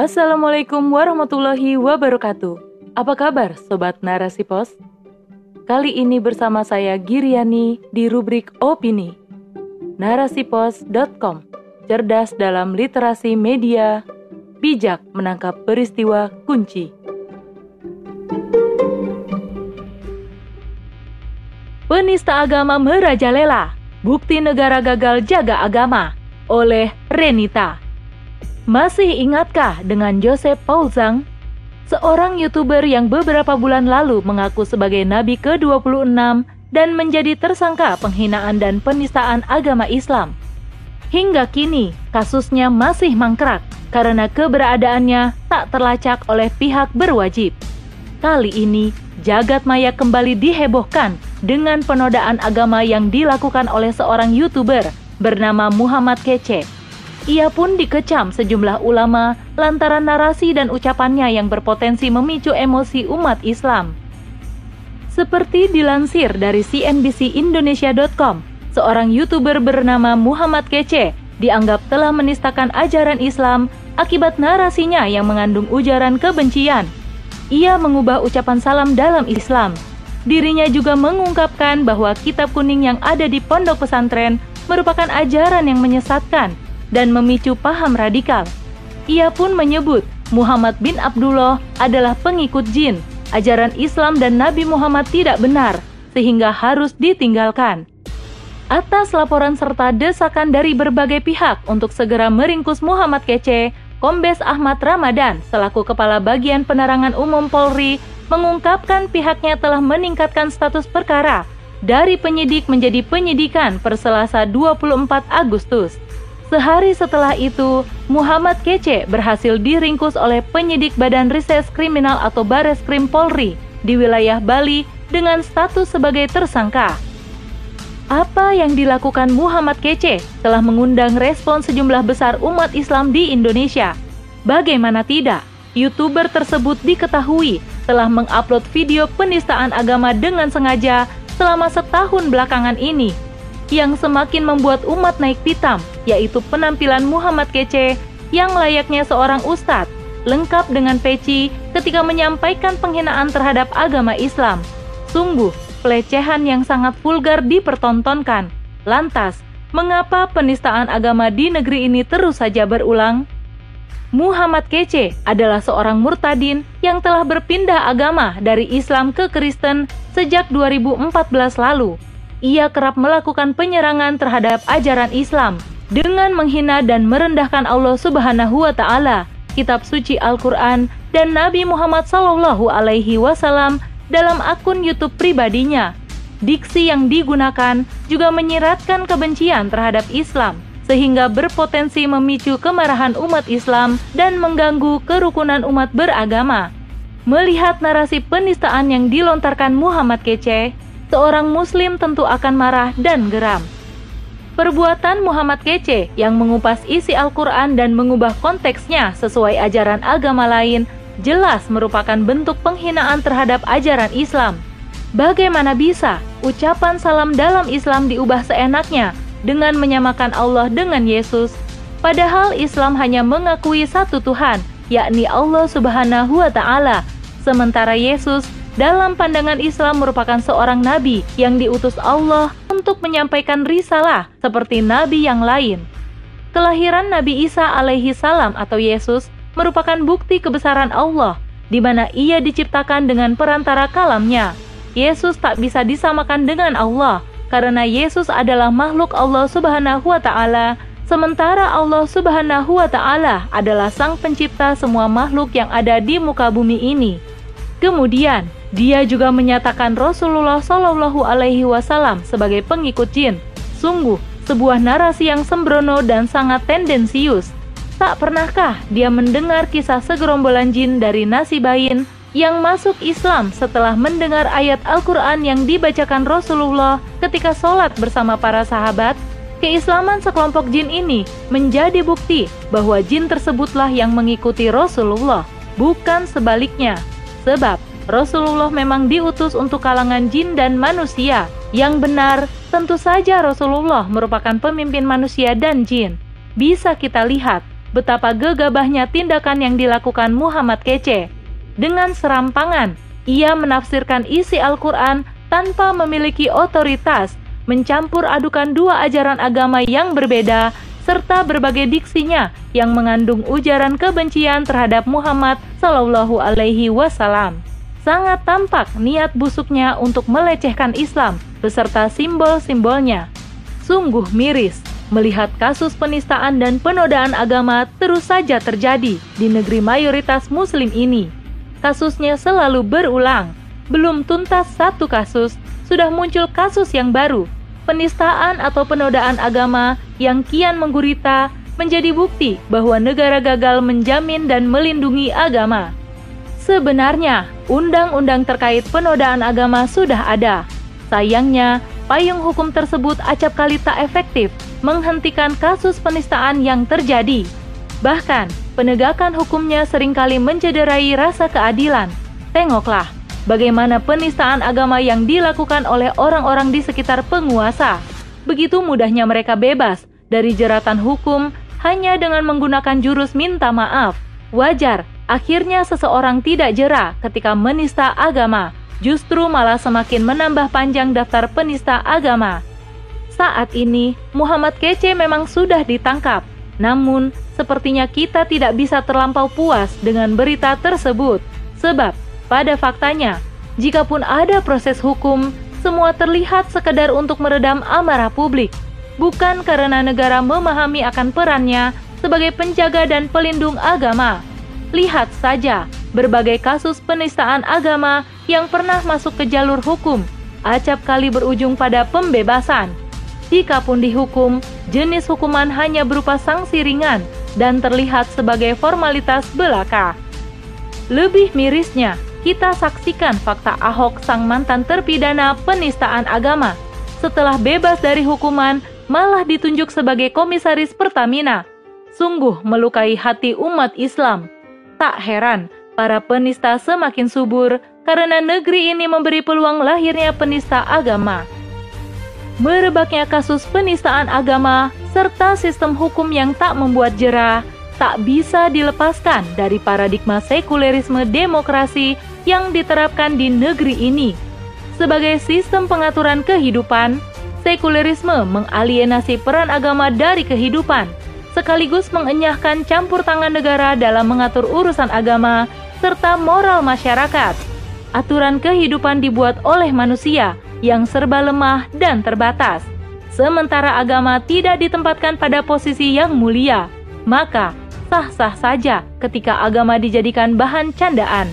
Assalamualaikum warahmatullahi wabarakatuh. Apa kabar Sobat Narasi Pos? Kali ini bersama saya Giriani di rubrik Opini. Narasipos.com Cerdas dalam literasi media, bijak menangkap peristiwa kunci. Penista agama merajalela, bukti negara gagal jaga agama oleh Renita. Masih ingatkah dengan Joseph Paulzang, seorang YouTuber yang beberapa bulan lalu mengaku sebagai nabi ke-26 dan menjadi tersangka penghinaan dan penistaan agama Islam? Hingga kini, kasusnya masih mangkrak karena keberadaannya tak terlacak oleh pihak berwajib. Kali ini, jagat maya kembali dihebohkan dengan penodaan agama yang dilakukan oleh seorang YouTuber bernama Muhammad Kece ia pun dikecam sejumlah ulama lantaran narasi dan ucapannya yang berpotensi memicu emosi umat Islam. Seperti dilansir dari cnbcindonesia.com, seorang YouTuber bernama Muhammad Kece dianggap telah menistakan ajaran Islam akibat narasinya yang mengandung ujaran kebencian. Ia mengubah ucapan salam dalam Islam. Dirinya juga mengungkapkan bahwa kitab kuning yang ada di pondok pesantren merupakan ajaran yang menyesatkan dan memicu paham radikal. Ia pun menyebut Muhammad bin Abdullah adalah pengikut jin. Ajaran Islam dan Nabi Muhammad tidak benar, sehingga harus ditinggalkan. Atas laporan serta desakan dari berbagai pihak untuk segera meringkus Muhammad Kece, Kombes Ahmad Ramadan selaku Kepala Bagian Penerangan Umum Polri mengungkapkan pihaknya telah meningkatkan status perkara dari penyidik menjadi penyidikan per Selasa 24 Agustus. Sehari setelah itu, Muhammad Kece berhasil diringkus oleh penyidik Badan Rises Kriminal atau Bares Krim Polri di wilayah Bali dengan status sebagai tersangka. Apa yang dilakukan Muhammad Kece telah mengundang respon sejumlah besar umat Islam di Indonesia. Bagaimana tidak, YouTuber tersebut diketahui telah mengupload video penistaan agama dengan sengaja selama setahun belakangan ini yang semakin membuat umat naik pitam, yaitu penampilan Muhammad Kece yang layaknya seorang ustadz, lengkap dengan peci ketika menyampaikan penghinaan terhadap agama Islam. Sungguh, pelecehan yang sangat vulgar dipertontonkan. Lantas, mengapa penistaan agama di negeri ini terus saja berulang? Muhammad Kece adalah seorang murtadin yang telah berpindah agama dari Islam ke Kristen sejak 2014 lalu ia kerap melakukan penyerangan terhadap ajaran Islam dengan menghina dan merendahkan Allah Subhanahu wa taala, kitab suci Al-Qur'an dan Nabi Muhammad sallallahu alaihi wasallam dalam akun YouTube pribadinya. Diksi yang digunakan juga menyiratkan kebencian terhadap Islam sehingga berpotensi memicu kemarahan umat Islam dan mengganggu kerukunan umat beragama. Melihat narasi penistaan yang dilontarkan Muhammad Kece, seorang muslim tentu akan marah dan geram. Perbuatan Muhammad Kece yang mengupas isi Al-Quran dan mengubah konteksnya sesuai ajaran agama lain jelas merupakan bentuk penghinaan terhadap ajaran Islam. Bagaimana bisa ucapan salam dalam Islam diubah seenaknya dengan menyamakan Allah dengan Yesus? Padahal Islam hanya mengakui satu Tuhan, yakni Allah Subhanahu wa Ta'ala, sementara Yesus dalam pandangan Islam merupakan seorang nabi yang diutus Allah untuk menyampaikan risalah seperti nabi yang lain. Kelahiran Nabi Isa alaihi salam atau Yesus merupakan bukti kebesaran Allah di mana ia diciptakan dengan perantara kalamnya. Yesus tak bisa disamakan dengan Allah karena Yesus adalah makhluk Allah Subhanahu wa taala sementara Allah Subhanahu wa taala adalah sang pencipta semua makhluk yang ada di muka bumi ini. Kemudian, dia juga menyatakan Rasulullah Shallallahu Alaihi Wasallam sebagai pengikut jin. Sungguh, sebuah narasi yang sembrono dan sangat tendensius. Tak pernahkah dia mendengar kisah segerombolan jin dari Nasibain yang masuk Islam setelah mendengar ayat Al-Quran yang dibacakan Rasulullah ketika sholat bersama para sahabat? Keislaman sekelompok jin ini menjadi bukti bahwa jin tersebutlah yang mengikuti Rasulullah, bukan sebaliknya. Sebab Rasulullah memang diutus untuk kalangan jin dan manusia. Yang benar, tentu saja Rasulullah merupakan pemimpin manusia dan jin. Bisa kita lihat betapa gegabahnya tindakan yang dilakukan Muhammad Kece. Dengan serampangan, ia menafsirkan isi Al-Quran tanpa memiliki otoritas, mencampur adukan dua ajaran agama yang berbeda, serta berbagai diksinya yang mengandung ujaran kebencian terhadap Muhammad Sallallahu Alaihi Wasallam. Sangat tampak niat busuknya untuk melecehkan Islam beserta simbol-simbolnya. Sungguh miris melihat kasus penistaan dan penodaan agama terus saja terjadi di negeri mayoritas Muslim ini. Kasusnya selalu berulang. Belum tuntas satu kasus, sudah muncul kasus yang baru. Penistaan atau penodaan agama yang kian menggurita menjadi bukti bahwa negara gagal menjamin dan melindungi agama. Sebenarnya, undang-undang terkait penodaan agama sudah ada. Sayangnya, payung hukum tersebut acap kali tak efektif menghentikan kasus penistaan yang terjadi. Bahkan, penegakan hukumnya sering kali mencederai rasa keadilan. Tengoklah bagaimana penistaan agama yang dilakukan oleh orang-orang di sekitar penguasa. Begitu mudahnya mereka bebas dari jeratan hukum hanya dengan menggunakan jurus minta maaf. Wajar, akhirnya seseorang tidak jera ketika menista agama, justru malah semakin menambah panjang daftar penista agama. Saat ini, Muhammad Kece memang sudah ditangkap, namun, sepertinya kita tidak bisa terlampau puas dengan berita tersebut, sebab pada faktanya, jikapun ada proses hukum, semua terlihat sekedar untuk meredam amarah publik, bukan karena negara memahami akan perannya sebagai penjaga dan pelindung agama. Lihat saja berbagai kasus penistaan agama yang pernah masuk ke jalur hukum, acap kali berujung pada pembebasan. Jika pun dihukum, jenis hukuman hanya berupa sanksi ringan dan terlihat sebagai formalitas belaka. Lebih mirisnya, kita saksikan fakta Ahok sang mantan terpidana penistaan agama. Setelah bebas dari hukuman, malah ditunjuk sebagai komisaris Pertamina. Sungguh melukai hati umat Islam. Tak heran, para penista semakin subur karena negeri ini memberi peluang lahirnya penista agama merebaknya kasus penistaan agama, serta sistem hukum yang tak membuat jerah, tak bisa dilepaskan dari paradigma sekulerisme demokrasi yang diterapkan di negeri ini. Sebagai sistem pengaturan kehidupan, sekulerisme mengalienasi peran agama dari kehidupan, sekaligus mengenyahkan campur tangan negara dalam mengatur urusan agama serta moral masyarakat. Aturan kehidupan dibuat oleh manusia, yang serba lemah dan terbatas. Sementara agama tidak ditempatkan pada posisi yang mulia, maka sah-sah saja ketika agama dijadikan bahan candaan.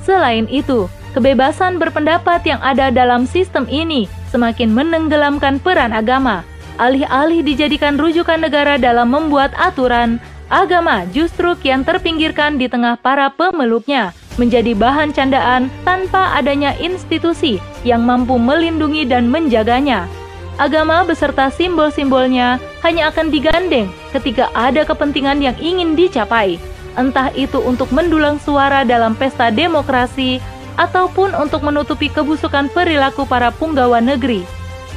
Selain itu, kebebasan berpendapat yang ada dalam sistem ini semakin menenggelamkan peran agama. Alih-alih dijadikan rujukan negara dalam membuat aturan, agama justru kian terpinggirkan di tengah para pemeluknya menjadi bahan candaan tanpa adanya institusi yang mampu melindungi dan menjaganya. Agama beserta simbol-simbolnya hanya akan digandeng ketika ada kepentingan yang ingin dicapai, entah itu untuk mendulang suara dalam pesta demokrasi ataupun untuk menutupi kebusukan perilaku para punggawa negeri.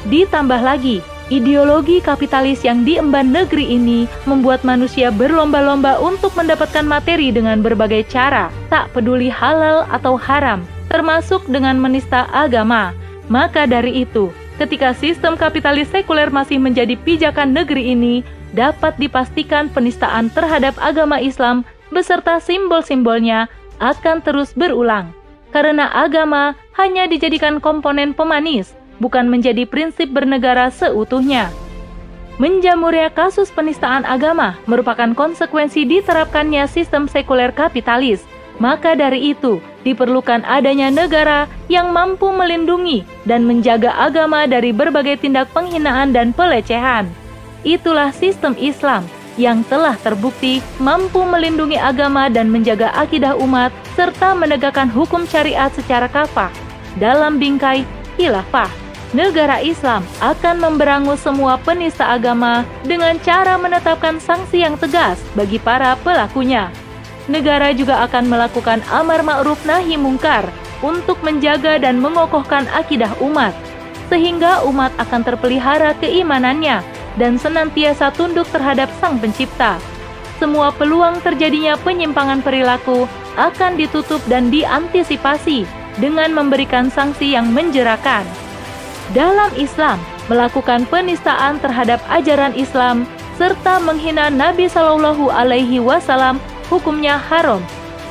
Ditambah lagi, Ideologi kapitalis yang diemban negeri ini membuat manusia berlomba-lomba untuk mendapatkan materi dengan berbagai cara, tak peduli halal atau haram, termasuk dengan menista agama. Maka dari itu, ketika sistem kapitalis sekuler masih menjadi pijakan negeri ini, dapat dipastikan penistaan terhadap agama Islam beserta simbol-simbolnya akan terus berulang. Karena agama hanya dijadikan komponen pemanis bukan menjadi prinsip bernegara seutuhnya. Menjamurnya kasus penistaan agama merupakan konsekuensi diterapkannya sistem sekuler kapitalis. Maka dari itu, diperlukan adanya negara yang mampu melindungi dan menjaga agama dari berbagai tindak penghinaan dan pelecehan. Itulah sistem Islam yang telah terbukti mampu melindungi agama dan menjaga akidah umat serta menegakkan hukum syariat secara kafah dalam bingkai khilafah negara Islam akan memberangus semua penista agama dengan cara menetapkan sanksi yang tegas bagi para pelakunya. Negara juga akan melakukan amar ma'ruf nahi mungkar untuk menjaga dan mengokohkan akidah umat, sehingga umat akan terpelihara keimanannya dan senantiasa tunduk terhadap Sang Pencipta. semua peluang terjadinya penyimpangan perilaku akan ditutup dan diantisipasi dengan memberikan sanksi yang menjerakan. Dalam Islam, melakukan penistaan terhadap ajaran Islam serta menghina Nabi Shallallahu Alaihi Wasallam hukumnya haram.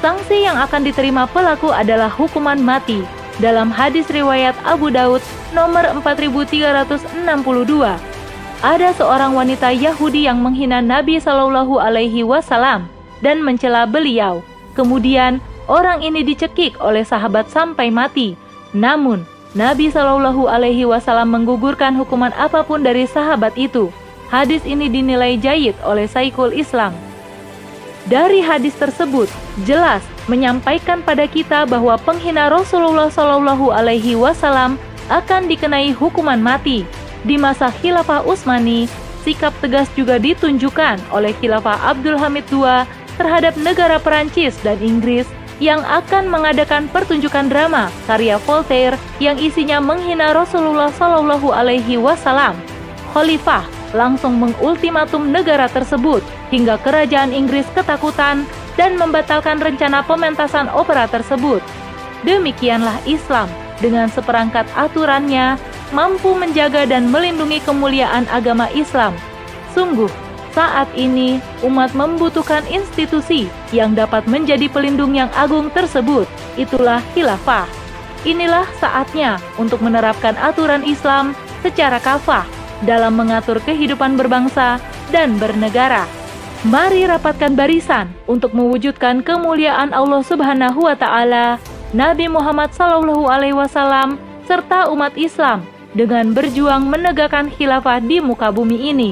Sanksi yang akan diterima pelaku adalah hukuman mati. Dalam hadis riwayat Abu Daud nomor 4362, ada seorang wanita Yahudi yang menghina Nabi Shallallahu Alaihi Wasallam dan mencela beliau. Kemudian orang ini dicekik oleh sahabat sampai mati. Namun Nabi Shallallahu Alaihi Wasallam menggugurkan hukuman apa pun dari sahabat itu. Hadis ini dinilai jayid oleh Saikul Islam. Dari hadis tersebut jelas menyampaikan pada kita bahwa penghina Rasulullah Shallallahu Alaihi Wasallam akan dikenai hukuman mati. Di masa Khilafah Utsmani, sikap tegas juga ditunjukkan oleh Khilafah Abdul Hamid II terhadap negara Perancis dan Inggris yang akan mengadakan pertunjukan drama karya Voltaire yang isinya menghina Rasulullah Shallallahu Alaihi Wasallam. Khalifah langsung mengultimatum negara tersebut hingga kerajaan Inggris ketakutan dan membatalkan rencana pementasan opera tersebut. Demikianlah Islam dengan seperangkat aturannya mampu menjaga dan melindungi kemuliaan agama Islam. Sungguh, saat ini umat membutuhkan institusi yang dapat menjadi pelindung yang agung tersebut. Itulah khilafah. Inilah saatnya untuk menerapkan aturan Islam secara kafah dalam mengatur kehidupan berbangsa dan bernegara. Mari rapatkan barisan untuk mewujudkan kemuliaan Allah Subhanahu wa taala, Nabi Muhammad sallallahu alaihi wasallam serta umat Islam dengan berjuang menegakkan khilafah di muka bumi ini.